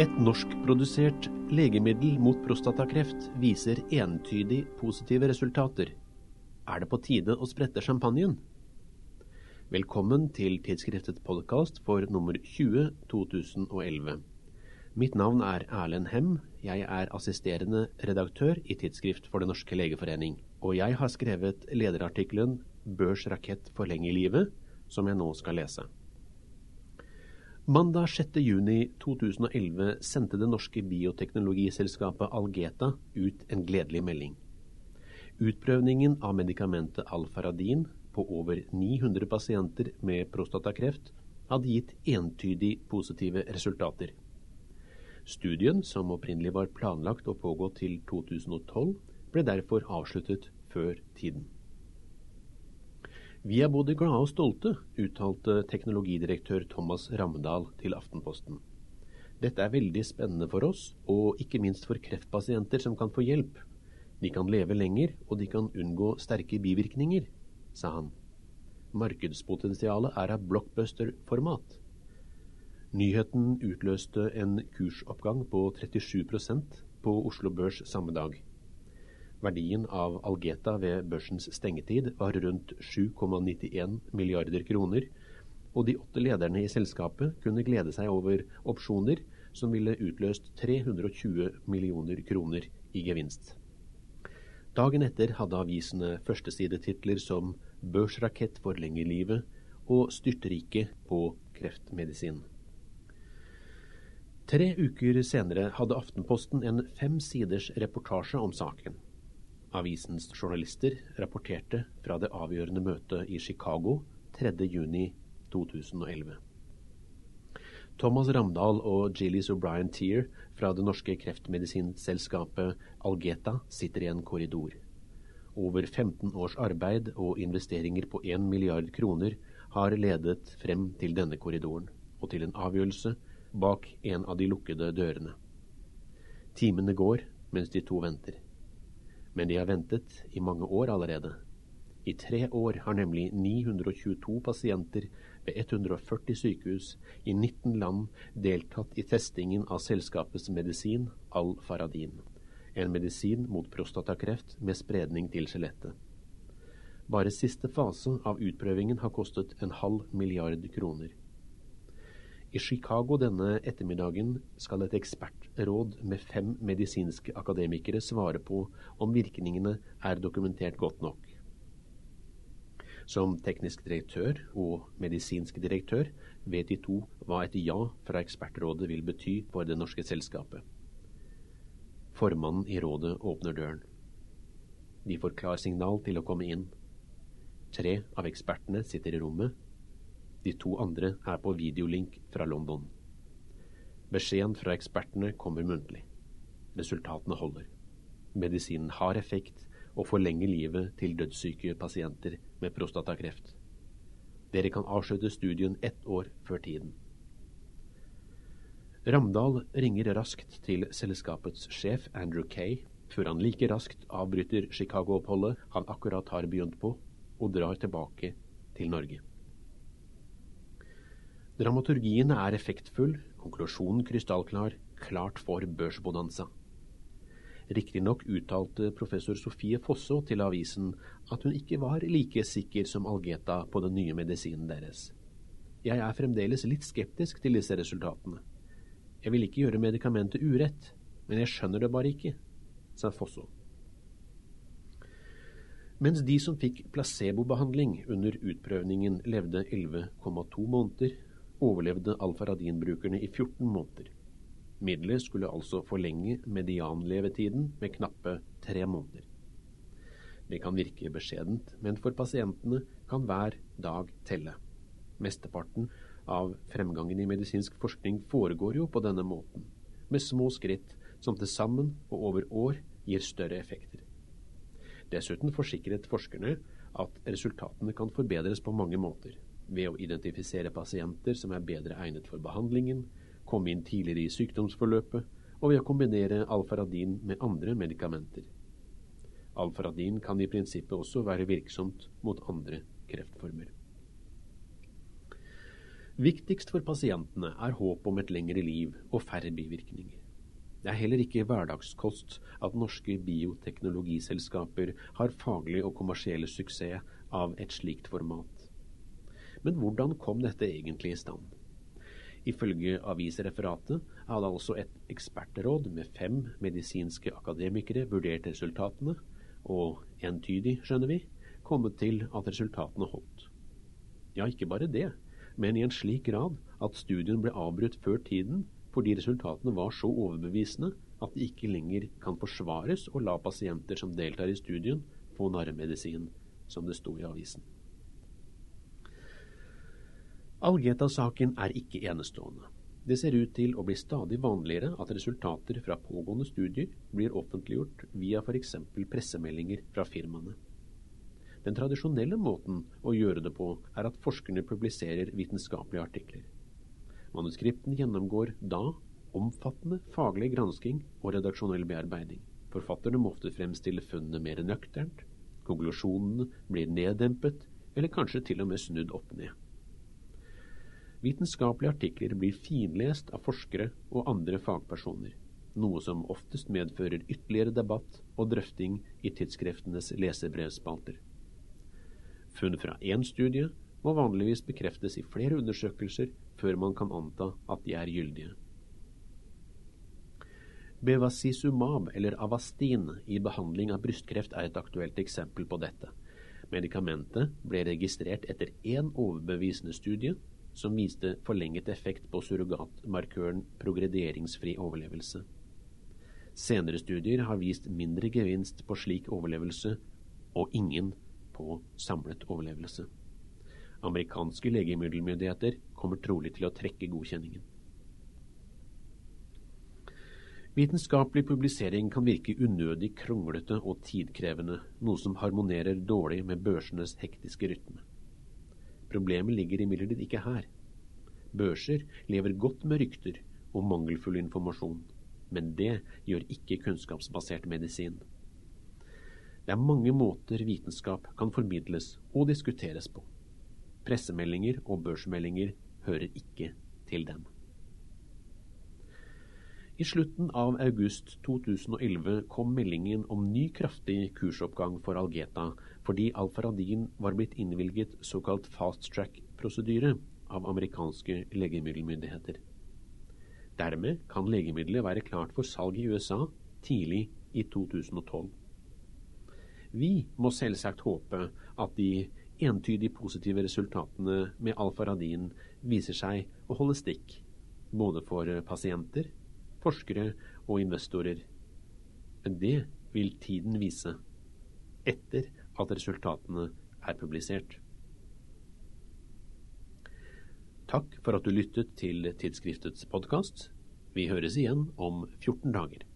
Et norskprodusert legemiddel mot prostatakreft viser entydig positive resultater. Er det på tide å sprette champagnen? Velkommen til tidsskriftet podkast for nummer 20 2011. Mitt navn er Erlend Hem. Jeg er assisterende redaktør i Tidsskrift for Den norske legeforening. Og jeg har skrevet lederartikkelen 'Børs rakett forlenger livet', som jeg nå skal lese. Mandag 6.6.2011 sendte det norske bioteknologiselskapet Algeta ut en gledelig melding. Utprøvningen av medikamentet Alfaradin på over 900 pasienter med prostatakreft hadde gitt entydig positive resultater. Studien, som opprinnelig var planlagt å pågå til 2012, ble derfor avsluttet før tiden. Vi er både glade og stolte, uttalte teknologidirektør Thomas Ramdal til Aftenposten. Dette er veldig spennende for oss, og ikke minst for kreftpasienter som kan få hjelp. De kan leve lenger, og de kan unngå sterke bivirkninger, sa han. Markedspotensialet er av blockbuster-format. Nyheten utløste en kursoppgang på 37% på Oslo Børs samme dag. Verdien av Algeta ved børsens stengetid var rundt 7,91 milliarder kroner, og de åtte lederne i selskapet kunne glede seg over opsjoner som ville utløst 320 millioner kroner i gevinst. Dagen etter hadde avisene førstesidetitler som 'Børsrakett forlenger livet' og 'Styrtrike på kreftmedisin'. Tre uker senere hadde Aftenposten en fem siders reportasje om saken. Avisens journalister rapporterte fra det avgjørende møtet i Chicago 3.6.2011. Thomas Ramdal og Gillies O'Brien Tear fra det norske kreftmedisinselskapet Algeta sitter i en korridor. Over 15 års arbeid og investeringer på 1 milliard kroner har ledet frem til denne korridoren, og til en avgjørelse bak en av de lukkede dørene. Timene går mens de to venter. Men de har ventet i mange år allerede. I tre år har nemlig 922 pasienter ved 140 sykehus i 19 land deltatt i testingen av selskapets medisin Al-Faradin. En medisin mot prostatakreft med spredning til skjelettet. Bare siste fase av utprøvingen har kostet en halv milliard kroner. I Chicago denne ettermiddagen skal et ekspertråd med fem medisinske akademikere svare på om virkningene er dokumentert godt nok. Som teknisk direktør og medisinsk direktør vet de to hva et ja fra ekspertrådet vil bety for det norske selskapet. Formannen i rådet åpner døren. De får klarsignal til å komme inn. Tre av ekspertene sitter i rommet de to andre er på videolink fra London. Beskjeden fra ekspertene kommer muntlig. Resultatene holder. Medisinen har effekt og forlenger livet til dødssyke pasienter med prostatakreft. Dere kan avslutte studien ett år før tiden. Ramdal ringer raskt til selskapets sjef Andrew Kay, før han like raskt avbryter Chicago-oppholdet han akkurat har begynt på, og drar tilbake til Norge. Dramaturgien er effektfull, konklusjonen krystallklar, klart for børsbonanza. Riktignok uttalte professor Sofie Fosså til avisen at hun ikke var like sikker som Algeta på den nye medisinen deres. Jeg er fremdeles litt skeptisk til disse resultatene. Jeg vil ikke gjøre medikamentet urett, men jeg skjønner det bare ikke, sa Fosså. Mens de som fikk placebobehandling under utprøvningen levde 11,2 måneder, overlevde alfaradinbrukerne i 14 måneder. Middelet skulle altså forlenge medianlevetiden med knappe tre måneder. Det kan virke beskjedent, men for pasientene kan hver dag telle. Mesteparten av fremgangen i medisinsk forskning foregår jo på denne måten, med små skritt som til sammen og over år gir større effekter. Dessuten forsikret forskerne at resultatene kan forbedres på mange måter ved å identifisere pasienter som er bedre egnet for behandlingen, komme inn tidligere i sykdomsforløpet, og ved å kombinere alfaradin med andre medikamenter. Alfaradin kan i prinsippet også være virksomt mot andre kreftformer. Viktigst for pasientene er håp om et lengre liv og færre bivirkninger. Det er heller ikke hverdagskost at norske bioteknologiselskaper har faglig og kommersiell suksess av et slikt format. Men hvordan kom dette egentlig i stand? Ifølge avisreferatet hadde altså et ekspertråd med fem medisinske akademikere vurdert resultatene, og entydig, skjønner vi, kommet til at resultatene holdt. Ja, ikke bare det, men i en slik grad at studien ble avbrutt før tiden fordi resultatene var så overbevisende at det ikke lenger kan forsvares å la pasienter som deltar i studien, få narremedisin, som det sto i avisen. Algeta-saken er ikke enestående. Det ser ut til å bli stadig vanligere at resultater fra pågående studier blir offentliggjort via f.eks. pressemeldinger fra firmaene. Den tradisjonelle måten å gjøre det på er at forskerne publiserer vitenskapelige artikler. Manuskripten gjennomgår da omfattende faglig gransking og redaksjonell bearbeiding. Forfatterne må ofte fremstille funnene mer nøkternt, konklusjonene blir neddempet, eller kanskje til og med snudd opp ned. Vitenskapelige artikler blir finlest av forskere og andre fagpersoner, noe som oftest medfører ytterligere debatt og drøfting i tidsskriftenes lesebrevspalter. Funn fra én studie må vanligvis bekreftes i flere undersøkelser før man kan anta at de er gyldige. Bevacizumab, eller Avastin, i behandling av brystkreft er et aktuelt eksempel på dette. Medikamentet ble registrert etter én overbevisende studie som viste forlenget effekt på surrogatmarkøren progrederingsfri overlevelse. Senere studier har vist mindre gevinst på slik overlevelse og ingen på samlet overlevelse. Amerikanske legemiddelmyndigheter kommer trolig til å trekke godkjenningen. Vitenskapelig publisering kan virke unødig kronglete og tidkrevende, noe som harmonerer dårlig med børsenes hektiske rytme. Problemet ligger imidlertid ikke her. Børser lever godt med rykter og mangelfull informasjon, men det gjør ikke kunnskapsbasert medisin. Det er mange måter vitenskap kan formidles og diskuteres på. Pressemeldinger og børsmeldinger hører ikke til dem. I slutten av august 2011 kom meldingen om ny kraftig kursoppgang for Algeta fordi Alfaradin var blitt innvilget såkalt fast track-prosedyre av amerikanske legemiddelmyndigheter. Dermed kan legemiddelet være klart for salg i USA tidlig i 2012. Vi må selvsagt håpe at de entydig positive resultatene med Alfaradin viser seg å holde stikk, både for pasienter forskere og investorer. Men det vil tiden vise, etter at resultatene er publisert. Takk for at du lyttet til tidsskriftets podkast. Vi høres igjen om 14 dager.